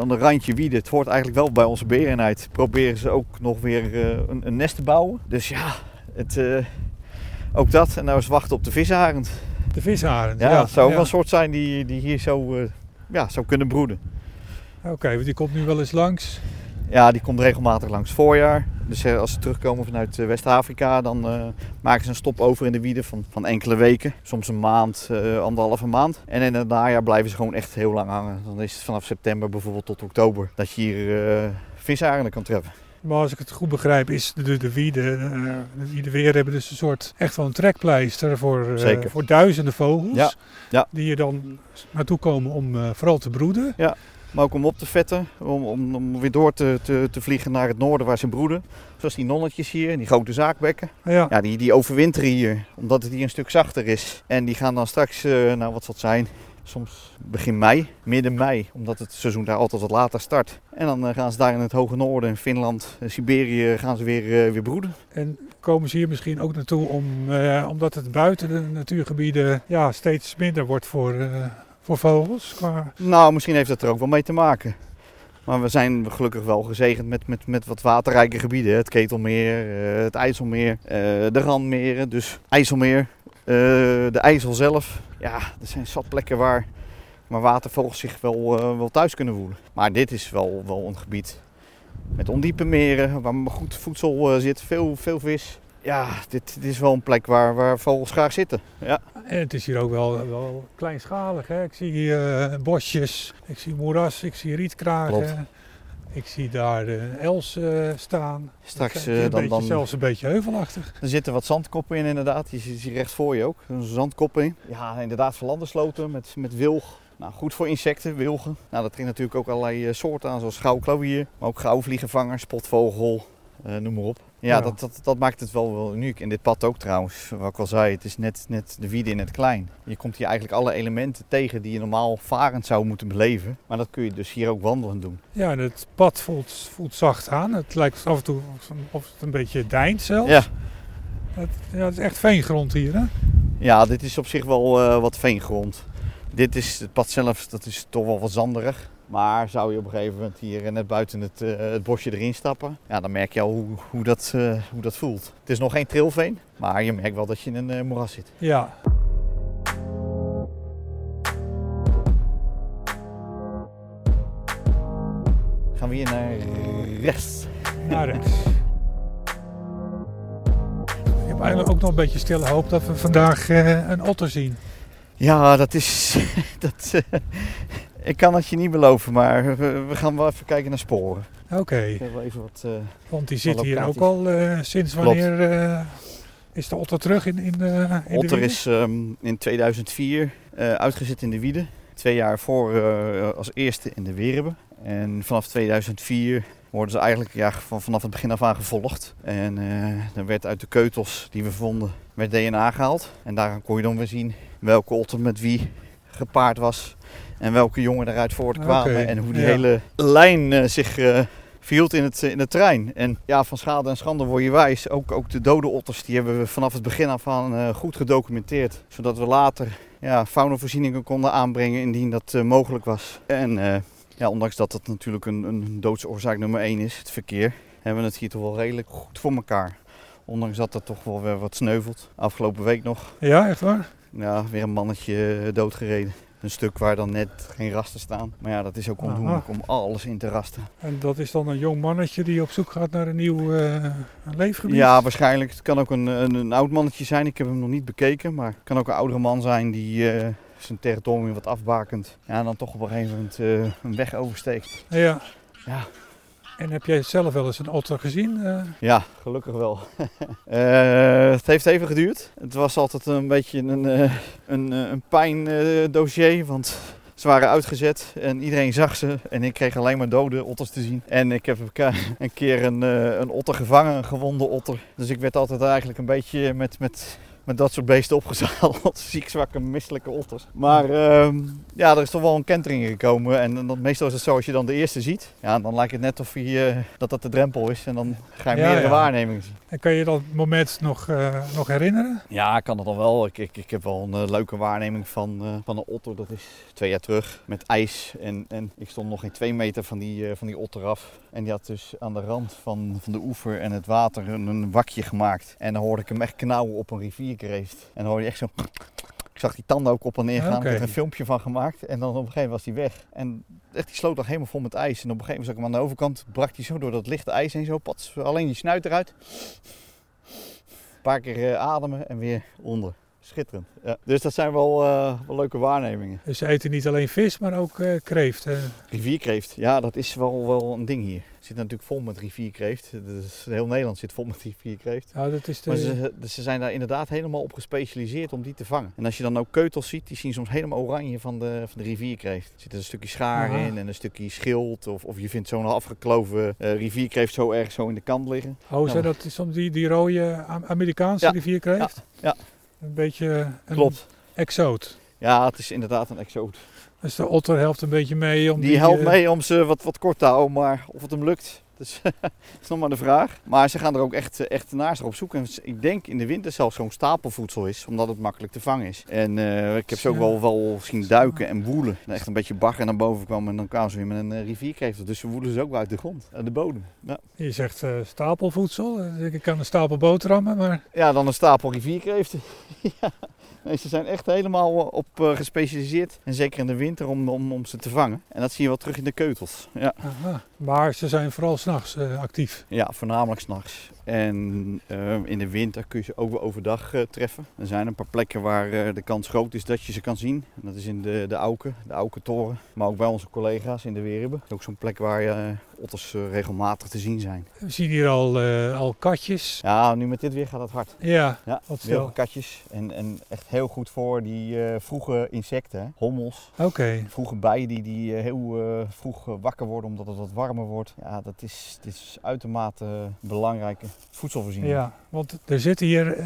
aan de randje wieden, het hoort eigenlijk wel bij onze berenheid, proberen ze ook nog weer een, een nest te bouwen. Dus ja, het, ook dat. En nou eens wachten op de visarend. De visarend. Ja, Ja, het zou ook ja. wel een soort zijn die, die hier zo, eh, ja, zou kunnen broeden. Oké, want die komt nu wel eens langs. Ja, die komt regelmatig langs voorjaar. Dus eh, als ze terugkomen vanuit eh, West-Afrika, dan maken ze een stop over in de wieden van, van enkele weken. Soms een maand, eh, anderhalve maand. En in het najaar blijven ze gewoon echt heel lang hangen. Dan is het vanaf september bijvoorbeeld tot oktober dat je hier eh visarenden kan treffen. Maar als ik het goed begrijp, is de, de wieden, eh, de wieden weer hebben dus een soort echt wel een trekpleister voor, eh, voor duizenden vogels. Ja, ja. Die hier dan naartoe komen om eh, vooral te broeden. Maar ook om op te vetten, om, om, om weer door te, te, te vliegen naar het noorden waar ze broeden. Zoals die nonnetjes hier, die grote zaakbekken. Ja. Ja, die, die overwinteren hier, omdat het hier een stuk zachter is. En die gaan dan straks, nou wat zal het zijn, soms begin mei, midden mei. Omdat het seizoen daar altijd wat later start. En dan eh, gaan ze daar in het hoge noorden, in Finland, en Siberië, gaan ze weer, eh, weer broeden. En komen ze hier misschien ook naartoe om, eh, omdat het buiten de natuurgebieden ja, steeds minder wordt voor, eh, voor vogels? Qua... Nou, misschien heeft dat er ook wel mee te maken. Maar we zijn gelukkig wel gezegend met, met, met wat waterrijke gebieden. Het Ketelmeer, eh, het IJsselmeer, eh, de Randmeren. Dus IJsselmeer, eh, de IJssel zelf. Ja, er zijn zat plekken waar, waar watervogels zich wel, wel thuis kunnen voelen. Maar dit is wel, wel een gebied met ondiepe meren, waar goed voedsel zit, veel, veel vis. Ja, dit, dit is wel een plek waar, waar vogels graag zitten. Ja. En het is hier ook wel, wel kleinschalig. Hè? Ik zie hier eh, bosjes, ik zie moeras, ik zie rietkragen. Klopt. Ik zie daar de els eh, staan. Straks eh, een dan, beetje, dan, zelfs een beetje heuvelachtig. Er zitten wat zandkoppen in inderdaad. Die zie je recht voor je ook. Een zandkoppen in. Ja, inderdaad verlandersloten met, met wilg. Nou, goed voor insecten, wilgen. Nou, dat trekt natuurlijk ook allerlei eh, soorten aan, zoals grauwklauwier. Maar ook grauwvliegenvanger, spotvogel, eh, noem maar op. Ja, Ja. Dat, dat, dat maakt het wel, wel uniek. En dit pad ook trouwens, wat ik al zei, het is net, net de wiede in het klein. Je komt hier eigenlijk alle elementen tegen die je normaal varend zou moeten beleven. Maar dat kun je dus hier ook wandelend doen. Ja, en het pad voelt, voelt zacht aan. Het lijkt af en toe of het een beetje deint zelfs. Ja. Het, ja, het is echt veengrond hier, hè? Ja, dit is op zich wel eh, wat veengrond. Dit is het pad zelf, dat is toch wel wat zanderig. Maar zou je op een gegeven moment hier net buiten het, eh, het bosje erin stappen, ja, dan merk je al hoe, hoe, dat, eh, hoe dat voelt. Het is nog geen trilveen, maar je merkt wel dat je in een eh, moeras zit. Ja. Gaan we hier naar rechts. Naar rechts. Ik heb eigenlijk ook nog een beetje stille hoop dat we vandaag een otter zien. Ja, dat is. [LAUGHS] dat, ik kan het je niet beloven, maar we, we gaan wel even kijken naar sporen. Oké, even wat. eh, want die zit hier ook al eh, sinds wanneer eh, is de otter terug in, in, de in de Otter is ehm, in 2004 eh, uitgezet in de Wiede. Twee jaar voor als eerste in de Werebe. En vanaf 2004 worden ze eigenlijk ja, van, vanaf het begin af aan gevolgd. En er werd uit de keutels die we vonden, werd DNA gehaald. En daaraan kon je dan weer zien welke otter met wie gepaard was. En welke jongen eruit voortkwamen. Oké, En hoe die ja. hele lijn eh, zich eh, verhield in het, in het terrein. En ja, van schade en schande word je wijs. Ook, ook de dode otters die hebben we vanaf het begin af aan eh, goed gedocumenteerd. Zodat we later ja, faunavoorzieningen konden aanbrengen indien dat mogelijk was. En ja, ondanks dat het natuurlijk een, een doodsoorzaak nummer 1 is, het verkeer, hebben we het hier toch wel redelijk goed voor elkaar. Ondanks dat er toch wel weer wat sneuvelt. Afgelopen week nog, Ja, echt waar? ja, weer een mannetje doodgereden. Een stuk waar dan net geen rasten staan. Maar ja, dat is ook ondoenlijk om alles in te rasten. En dat is dan een jong mannetje die op zoek gaat naar een nieuw eh, leefgebied? Ja, waarschijnlijk. Het kan ook een, een, een oud mannetje zijn. Ik heb hem nog niet bekeken. Maar het kan ook een oudere man zijn die eh, zijn territorium wat afbakent. Ja, en dan toch op een gegeven moment eh, een weg oversteekt. Ja. Ja. En heb jij zelf wel eens een otter gezien? Eh, Ja, gelukkig wel. [LAUGHS] Eh, het heeft even geduurd. Het was altijd een beetje een, eh, een, een pijndossier. want ze waren uitgezet en iedereen zag ze. En ik kreeg alleen maar dode otters te zien. En ik heb een keer een, een otter gevangen, een gewonde otter. Dus ik werd altijd eigenlijk een beetje met, met, met dat soort beesten opgezadeld. [LAUGHS] Ziek, zwakke, misselijke otters. Maar ehm, ja, er is toch wel een kentering gekomen. En dan, meestal is het zo, als je dan de eerste ziet, ja, dan lijkt het net of je, eh, dat dat de drempel is. En dan ga je Ja, meerdere ja. waarnemingen zien. En kan je dat moment nog, eh, nog herinneren? Ja, ik kan het dan wel. Ik, ik, ik heb wel een eh, leuke waarneming van, eh, van een otter. Dat is twee jaar terug met ijs. En, en ik stond nog geen twee meter van die, van die otter af. En die had dus aan de rand van, van de oever en het water een, een wakje gemaakt. En dan hoorde ik hem echt knauwen op een rivierkreeft. En dan hoorde je echt zo... Ik zag die tanden ook op en neer gaan. Ik heb er een filmpje van gemaakt. En dan op een gegeven moment was hij weg. En echt, die sloot lag helemaal vol met ijs. En op een gegeven moment zag ik hem aan de overkant. Brak hij zo door dat lichte ijs heen. Zo, pats, alleen die snuit eruit. Een paar keer eh, ademen en weer onder. Schitterend. Ja. Dus dat zijn wel, eh, wel leuke waarnemingen. Dus ze eten niet alleen vis, maar ook eh, kreeft. Rivierkreeft, ja, dat is wel, wel een ding hier. Zit natuurlijk vol met rivierkreeft. Dus heel Nederland zit vol met rivierkreeft. nou, dat is de, Maar ze, ze zijn daar inderdaad helemaal op gespecialiseerd om die te vangen. En als je dan ook keutels ziet, die zien soms helemaal oranje van de, van de rivierkreeft. Er zit een stukje schaar Aha. in en een stukje schild. Of, of je vindt zo'n afgekloven eh, rivierkreeft zo erg zo in de kant liggen. oh, Ja. zijn dat soms die, die rode Am- Amerikaanse Ja, rivierkreeft? ja. Een beetje een Klopt. exoot. Ja, het is inderdaad een exoot. Dus de otter helpt een beetje mee om Die helpt eh, mee om ze wat, wat kort te houden, maar of het hem lukt, dus, [LAUGHS] dat is nog maar de vraag. Maar ze gaan er ook echt, eh, echt naast op zoek. En ik denk in de winter zelfs zo'n stapelvoedsel is, omdat het makkelijk te vangen is. En eh, ik heb ze ook wel, wel zien duiken en woelen. En echt een beetje bagger naar boven kwam en dan kwamen ze weer met een rivierkreeft. Dus ze woelen ze ook wel uit de grond, uit de bodem. Ja. Je zegt eh, stapelvoedsel. Ik kan een stapel boterhammen, maar ja, dan een stapel rivierkreeften. [LAUGHS] ja. Nee, ze zijn echt helemaal op eh, gespecialiseerd. En zeker in de winter om, om, om ze te vangen. En dat zie je wel terug in de keutels. Ja. aha. Maar ze zijn vooral s'nachts nachts actief. Ja, voornamelijk s'nachts. En eh, in de winter kun je ze ook wel overdag eh, treffen. Er zijn een paar plekken waar eh, de kans groot is dat je ze kan zien. En dat is in de, de Auken, de Auken Toren. Maar ook bij onze collega's in de Weerhubbe. Ook zo'n plek waar eh, otters eh, regelmatig te zien zijn. We zien hier al, eh, al katjes. Ja, nu met dit weer gaat het hard. Ja, Ja, veel. katjes. En, en echt heel goed voor die eh, vroege insecten. Hommels. oké. Vroege bijen die, die heel vroeg wakker worden omdat het wat warmer wordt. Ja, dat is, dit is uitermate belangrijke voedselvoorziening. Ja, want er zitten hier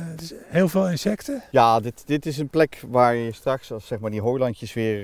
heel veel insecten. Ja, dit, dit is een plek waar je straks, als zeg maar die hooilandjes weer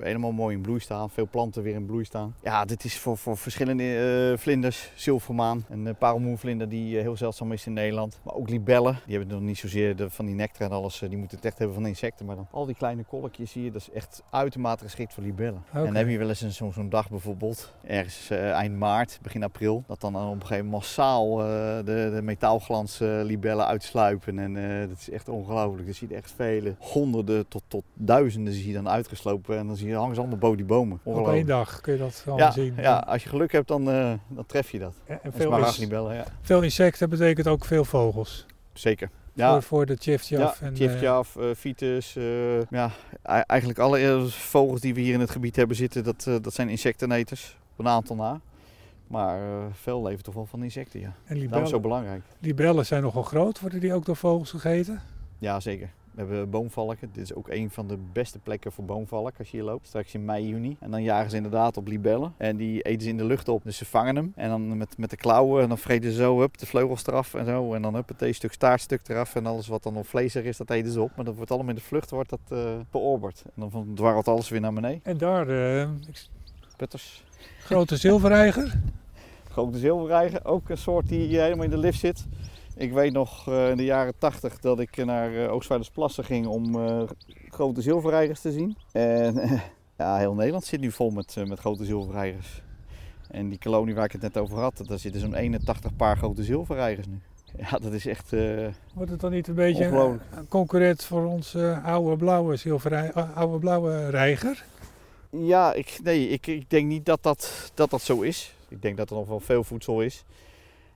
helemaal mooi in bloei staan, veel planten weer in bloei staan. Ja, dit is voor, voor verschillende eh, vlinders, zilvermaan, een uh, parelmoervlinder die eh, heel zeldzaam is in Nederland. Maar ook libellen, die hebben nog niet zozeer de, van die nectar en alles, eh, die moeten het echt hebben van insecten. Maar dan al die kleine kolkjes hier, dat is echt uitermate geschikt voor libellen. En dan heb je wel eens een- zo'n zo'n dag bijvoorbeeld, ergens eh, eind maart, begin april, dat dan op een gegeven moment massaal eh, de, de metaalglans eh, libellen uitsluipen. En eh, dat is echt ongelooflijk. Je ziet echt vele honderden tot, tot duizenden zie je dan uitgeslopen. En dan zie je, hangen ze allemaal boven die bomen. Op één dag kun je dat allemaal Ja, zien. ja, als je geluk hebt, dan, eh, dan tref je dat. En En veel, ja. veel insecten betekent ook veel vogels. Zeker. Ja, Voor, voor de tjiftjaf. ja, eh, fiets, eh, ja, eigenlijk alle vogels die we hier in het gebied hebben zitten, dat, dat zijn insecteneters. Op een aantal na. Maar veel leven toch wel van insecten, ja. en libellen, zo belangrijk. libellen zijn nogal groot. Worden die ook door vogels gegeten? Ja, zeker. We hebben boomvalken. Dit is ook een van de beste plekken voor boomvalk als je hier loopt. Straks in mei, juni. En dan jagen ze inderdaad op libellen. En die eten ze in de lucht op. Dus ze vangen hem. En dan met, met de klauwen. En dan vreten ze zo up, de vleugels eraf en zo. En dan up, het stuk staartstuk eraf. En alles wat dan nog vleesig is, dat eten ze op. Maar dat wordt allemaal in de vlucht wordt dat, beorberd. En dan dwarrelt alles weer naar beneden. En daar, ik- Putters. grote zilverreiger. Grote zilverreiger. Ook een soort die eh, helemaal in de lift zit. Ik weet nog eh, in de jaren 80 dat ik naar eh Oostvaardersplassen ging om eh, grote zilverreigers te zien. En [LAUGHS] ja, heel Nederland zit nu vol met, met grote zilverreigers. En die kolonie waar ik het net over had, daar zitten zo'n 81 paar grote zilverreigers nu. [LAUGHS] Ja, dat is echt... Wordt het dan niet een beetje een concurrent voor onze oude blauwe, eh, oude blauwe reiger? Ja, ik, nee, ik, ik denk niet dat dat, dat dat zo is. Ik denk dat er nog wel veel voedsel is.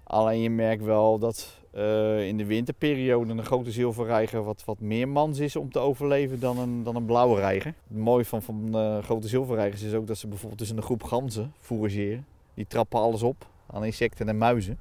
Alleen je merkt wel dat eh, in de winterperiode een grote zilverreiger wat, wat meer mans is om te overleven dan een, dan een blauwe reiger. Het mooie van, van eh, grote zilverreigers is ook dat ze bijvoorbeeld tussen een groep ganzen fourageren. Die trappen alles op aan insecten en muizen.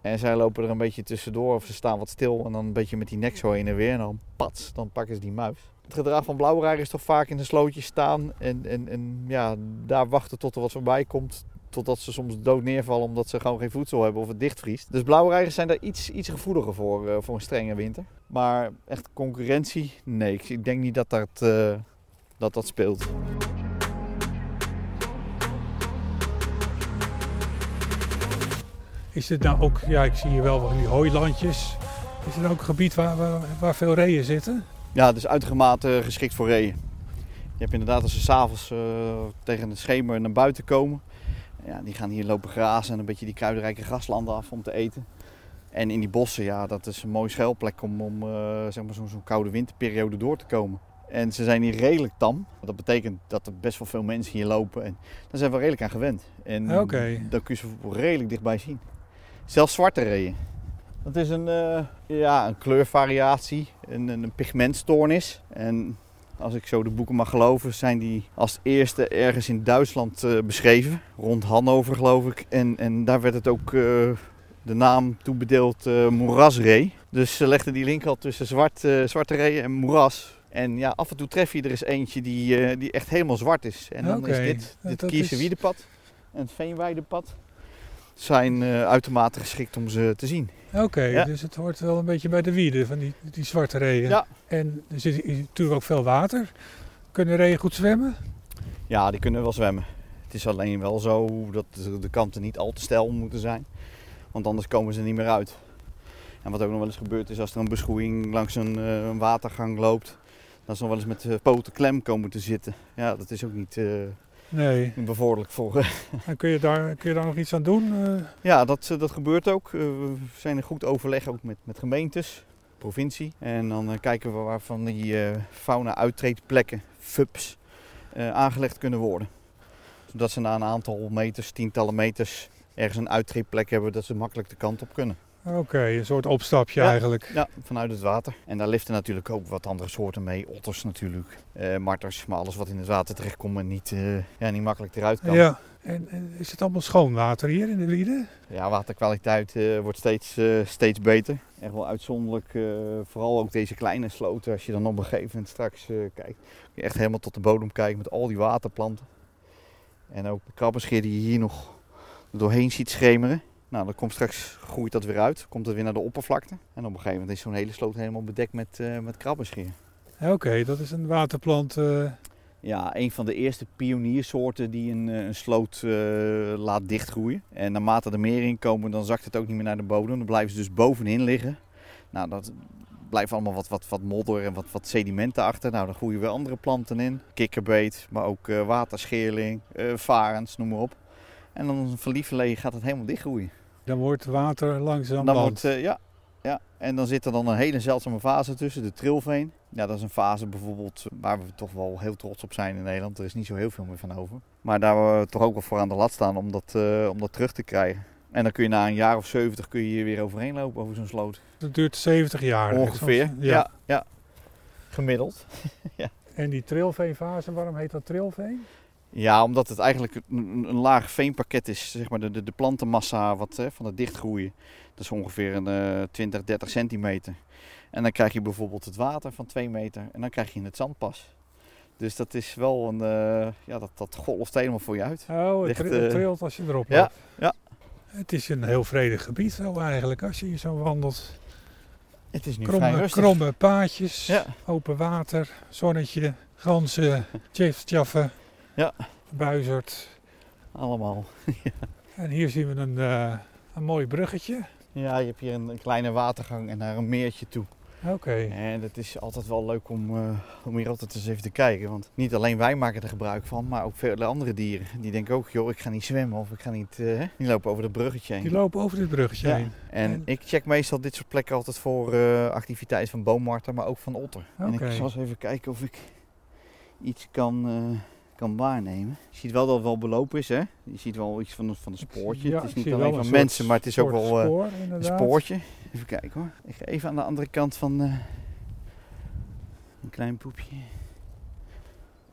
En zij lopen er een beetje tussendoor of ze staan wat stil en dan een beetje met die nek zo heen en weer. En dan pats, dan pakken ze die muis. Het gedrag van blauwreiger is toch vaak in een slootje staan en, en, en ja, daar wachten tot er wat voorbij komt. Totdat ze soms dood neervallen omdat ze gewoon geen voedsel hebben of het dichtvriest. Dus blauwreigers zijn daar iets, iets gevoeliger voor, eh, voor een strenge winter. Maar echt concurrentie, nee. Ik, denk niet dat dat, eh, dat, dat speelt. Is het nou ook, ja ik zie hier wel van die hooilandjes. Is het ook een gebied waar, waar, waar veel reeën zitten? Ja, het is uitermate geschikt voor reeën. Je hebt inderdaad als ze s'avonds uh, tegen de schemer naar buiten komen. Ja, die gaan hier lopen grazen en een beetje die kruidenrijke graslanden af om te eten. En in die bossen, ja, dat is een mooie schuilplek om, om eh, zeg maar zo'n zo'n koude winterperiode door te komen. En ze zijn hier redelijk tam. Dat betekent dat er best wel veel mensen hier lopen. En daar zijn we redelijk aan gewend. En Oké. dan kun je ze redelijk dichtbij zien. Zelfs zwarte reeën. Dat is een, eh, ja, een kleurvariatie, een, een pigmentstoornis. En als ik zo de boeken mag geloven, zijn die als eerste ergens in Duitsland eh, beschreven. Rond Hannover geloof ik. En, en daar werd het ook eh, de naam toebedeeld eh moerasree. Dus ze legden die link al tussen zwart, zwarte reeën en moeras. En ja, af en toe tref je er eens eentje die, die echt helemaal zwart is. En dan is dit, dit Kieserwiedepad en het Veenweidepad zijn uitermate geschikt om ze te zien. Oké, Ja. dus het hoort wel een beetje bij de wieden van die, die zwarte reeën. Ja. En er zit natuurlijk ook veel water. Kunnen reeën goed zwemmen? Ja, die kunnen wel zwemmen. Het is alleen wel zo dat de kanten niet al te steil moeten zijn. Want anders komen ze niet meer uit. En wat ook nog wel eens gebeurt is als er een beschoeiing langs een, eh, een watergang loopt. Dan ze nog wel eens met de poten klem komen te zitten. Ja, dat is ook niet, eh, Nee. bevorderlijk voor. eh. [LAUGHS] En kun je daar, kun je daar nog iets aan doen? Eh, ja, dat, eh, dat gebeurt ook. Eh, we zijn in goed overleg ook met, met gemeentes, provincie. En dan kijken we waarvan die eh, fauna uittreedplekken, FUPs, aangelegd kunnen worden. Zodat ze na een aantal meters, tientallen meters, ergens een uittreedplek hebben dat ze makkelijk de kant op kunnen. Oké, een soort opstapje Ja. eigenlijk. Ja, vanuit het water. En daar liften natuurlijk ook wat andere soorten mee. Otters natuurlijk, eh, marters, maar alles wat in het water terechtkomt en niet, eh, ja, niet makkelijk eruit kan. Ja. En, en is het allemaal schoon water hier in de wieden? Ja, waterkwaliteit eh, wordt steeds, eh, steeds beter. Echt wel uitzonderlijk. eh, vooral ook deze kleine sloten. Als je dan op een gegeven moment straks eh, kijkt. Je echt helemaal tot de bodem kijken met al die waterplanten. En ook de krabbenscheer die je hier nog doorheen ziet schemeren. Nou, dan komt straks, groeit dat weer uit. Komt het weer naar de oppervlakte. En op een gegeven moment is zo'n hele sloot helemaal bedekt met, eh met krabbenscheer. Oké, dat is een waterplant. eh, Ja, een van de eerste pioniersoorten die een, eh, een sloot laat dichtgroeien. En naarmate er meer in komen, dan zakt het ook niet meer naar de bodem. Dan blijven ze dus bovenin liggen. Nou, dat blijft allemaal wat, wat, wat modder en wat, wat sedimenten achter. Nou, dan groeien weer andere planten in. Kikkerbeet, maar ook waterscheerling, varens, noem maar op. En dan van lieverlee gaat het helemaal dichtgroeien. Dan wordt water langzaam Dan land. wordt, eh, ja, ja, en dan zit er dan een hele zeldzame fase tussen, de trilveen. Ja, dat is een fase bijvoorbeeld waar we toch wel heel trots op zijn in Nederland. Er is niet zo heel veel meer van over. Maar daar we toch ook wel voor aan de lat staan om dat, eh, om dat terug te krijgen. En dan kun je na een jaar of 70 kun je hier weer overheen lopen over zo'n sloot. Dat duurt 70 jaar. Ongeveer. Soms- Ja. ja, Gemiddeld. [LAUGHS] En die trilveenfase, waarom heet dat trilveen? Ja, omdat het eigenlijk een, een- laag veenpakket is. Zeg maar de, de, de plantenmassa wat, hè, van het dichtgroeien. Dat is ongeveer een eh 20, 30 centimeter. En dan krijg je bijvoorbeeld het water van 2 meter. En dan krijg je het zandpas. Dus dat is wel een... eh, ja, dat, dat golft helemaal voor je uit. Oh, het, Ligt, eh, trilt als je erop ja, loopt. ja. Het is een heel vredig gebied zo eigenlijk, als je hier zo wandelt. Het is nu vrij Kromme, rustig. kromme paadjes, Ja. open water, zonnetje, ganzen, [LAUGHS] tjaffen, Ja. buizerd. Allemaal. [LAUGHS] En hier zien we een, eh, een mooi bruggetje. Ja, je hebt hier een, een kleine watergang en naar een meertje toe. Oké, En het is altijd wel leuk om, eh, om hier altijd eens even te kijken. Want niet alleen wij maken er gebruik van, maar ook vele andere dieren. Die denken ook, joh, ik ga niet zwemmen of ik ga niet, hè, niet lopen over dat bruggetje heen. die lopen over dit bruggetje Ja. heen. En En- ik check meestal dit soort plekken altijd voor eh activiteit van boommarter, maar ook van otter. En ik zal eens even kijken of ik iets kan, kan waarnemen. Je ziet wel dat het wel belopen is, hè? Je ziet wel iets van, een- van een spoortje. Ja, het is niet alleen van mensen, maar het is ook wel eh, een spoortje. Even kijken hoor. Ik ga even aan de andere kant van eh, een klein poepje.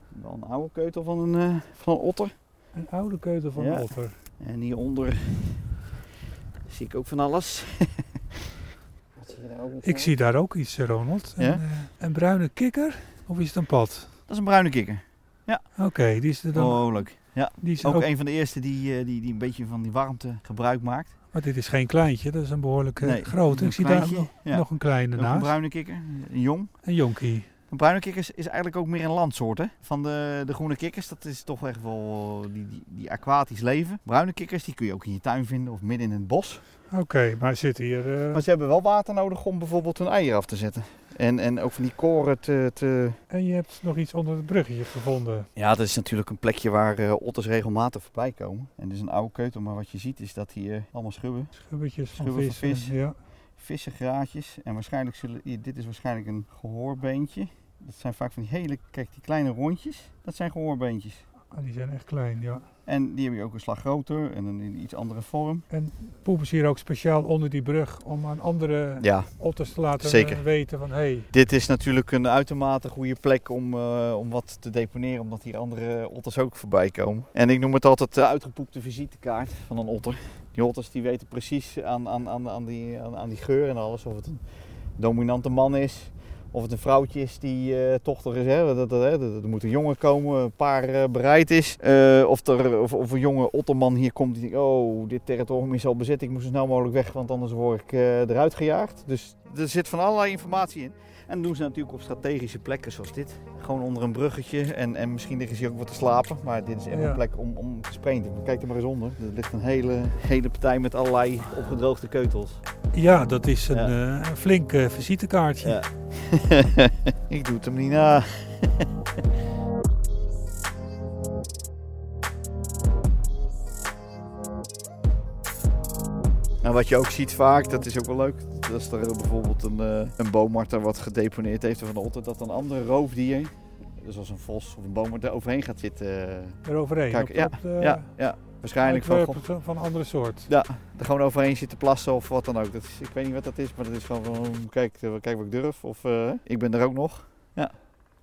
Wel een oude keutel van een, eh, van een otter. Een oude keutel van Ja. een otter. En hieronder zie ik ook van alles. [LAUGHS] Wat zie je daar ook nog Ik zie daar ook iets, Ronald. Ja? Een, een bruine kikker? Of is het een pad? Dat is een bruine kikker. Oké, die is er dan. Oh, leuk. Ja, die is ook, ook, een van de eerste die, eh, die, die een beetje van die warmte gebruik maakt. Maar dit is geen kleintje, dat is een behoorlijke Nee, grote. een Ik zie daar nog, ja. nog een kleine Ook een naast. bruine kikker, een jong. Een jonkie. Een bruine kikker is, is eigenlijk ook meer een landsoort hè? van de, de groene kikkers. Dat is toch echt wel die, die, die aquatisch leven. Bruine kikkers die kun je ook in je tuin vinden of midden in het bos. Oké, maar zit hier. eh, Maar ze hebben wel water nodig om bijvoorbeeld hun eieren af te zetten. En, en ook van die koren te, te... En je hebt nog iets onder het bruggetje gevonden. Ja, dat is natuurlijk een plekje waar eh, otters regelmatig voorbij komen. En dit is een oude keutel, maar wat je ziet is dat hier allemaal schubben. Schubbetjes van Schubben vis. van vis. Ja. vissengraatjes. En waarschijnlijk zullen, hier, dit is waarschijnlijk een gehoorbeentje. Dat zijn vaak van die hele, kijk die kleine rondjes, dat zijn gehoorbeentjes. Ah, die zijn echt klein, ja. En die hebben je ook een slag groter en een in iets andere vorm. Poepen ze hier ook speciaal onder die brug om aan andere Ja, otters te laten Zeker. eh, weten van hey, dit is natuurlijk een uitermate goede plek om, eh, om wat te deponeren, omdat hier andere otters ook voorbij komen. En ik noem het altijd de uitgepoepte visitekaart van een otter. Die otters die weten precies aan, aan, aan, aan, die, aan, aan die geur en alles, of het een dominante man is, of het een vrouwtje is die eh, tochtig is. Hè? Dat, dat, dat- Er moet een jongen komen, een paar eh, bereid is. Eh, of, er, of, of een jonge otterman hier komt die denkt, oh, dit territorium is al bezet, ik moet zo snel mogelijk weg, want anders word ik eruit gejaagd. Dus er zit van allerlei informatie in. En dat doen ze natuurlijk op strategische plekken zoals dit. Gewoon onder een bruggetje en, en misschien liggen ze hier ook wat te slapen. Maar dit is echt Ja. een plek om, om te spreken. Kijk er maar eens onder. Er ligt een hele, hele partij met allerlei opgedroogde keutels. ja, dat is een, Ja. flink visitekaartje. Ja. [LAUGHS] [LAUGHS] ik doe het hem niet na. [LAUGHS] Nou, wat je ook ziet vaak, dat is ook wel leuk. Als er bijvoorbeeld een, eh een boommarter wat gedeponeerd heeft van de otter, dat een andere roofdier, dus als een vos of een boommarter, er overheen gaat zitten. eh, Eroverheen. Kijk, ja, op de ja, ja, waarschijnlijk van, uitwerpen van, van een andere soort. ja, er gewoon overheen zitten plassen of wat dan ook. Dat is, ik weet niet wat dat is, maar dat is gewoon van kijk, eh, kijk wat ik durf. Of eh, ik ben er ook nog. Ja,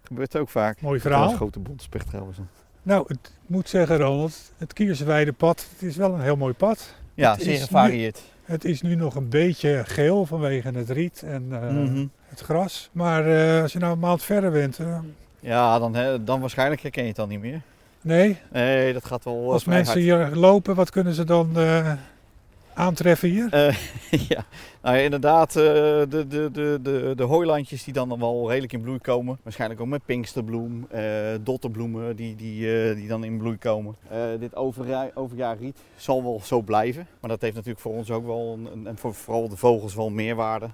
gebeurt ook vaak. Mooi Dat is verhaal. een grote bondspecht trouwens. Nou, het, ik moet zeggen Ronald, het Kiersweidepad, het is wel een heel mooi pad. Ja, Het zeer gevarieerd. Het is nu nog een beetje geel vanwege het riet en eh, Mhm. het gras. Maar eh, als je nou een maand verder bent, eh, Ja, dan, hè, dan waarschijnlijk herken je het dan niet meer. Nee, Nee, dat gaat wel eh, als mensen hier lopen, wat kunnen ze dan eh, aantreffen hier? Eh, [LAUGHS] ja, nou ja, inderdaad, de, de, de, de, de hooilandjes die dan wel redelijk in bloei komen. Waarschijnlijk ook met pinksterbloem, dotterbloemen die, die, die dan in bloei komen. Dit overja- overjaarriet zal wel zo blijven. Maar dat heeft natuurlijk voor ons ook wel, een, en voor vooral de vogels wel meerwaarde.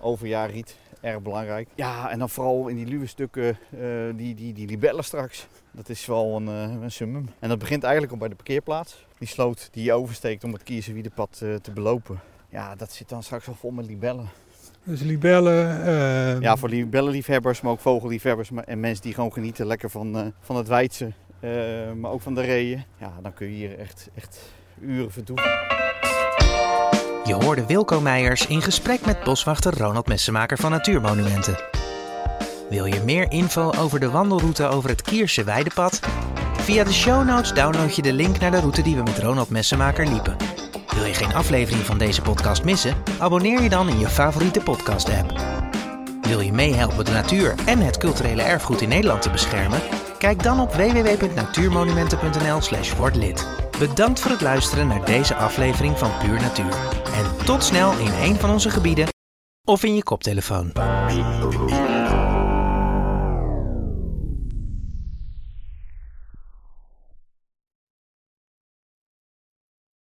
Overjaarriet, erg belangrijk. Ja, en dan vooral in die luwe stukken, eh, die, die, die libellen straks. Dat is wel een, eh, een summum. En dat begint eigenlijk al bij de parkeerplaats. Die sloot die je oversteekt om het Kiezenwiedepad eh te belopen. Ja, dat zit dan straks al vol met libellen. Dus libellen, eh, Ja, voor libellenliefhebbers, maar ook vogelliefhebbers maar- en mensen die gewoon genieten lekker van, eh, van het Weidse. eh, maar ook van de reeën. Ja, dan kun je hier echt, echt uren vertoeven. Je hoorde Wilco Meijers in gesprek met boswachter Ronald Messemaker van Natuurmonumenten. Wil je meer info over de wandelroute over het Kierse Weidepad? Via de show notes download je de link naar de route die we met Ronald Messemaker liepen. Wil je geen aflevering van deze podcast missen? Abonneer je dan in je favoriete podcast-app. Wil je meehelpen de natuur en het culturele erfgoed in Nederland te beschermen? Kijk dan op www.natuurmonumenten.nl/slash word lid. Bedankt voor het luisteren naar deze aflevering van Puur Natuur. En tot snel in een van onze gebieden of in je koptelefoon.